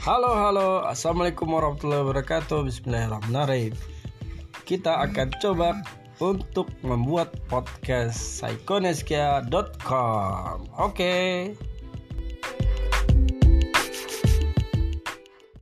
Halo halo. Assalamualaikum warahmatullahi wabarakatuh. Bismillahirrahmanirrahim. Kita akan coba untuk membuat podcast psikoneskia.com Oke.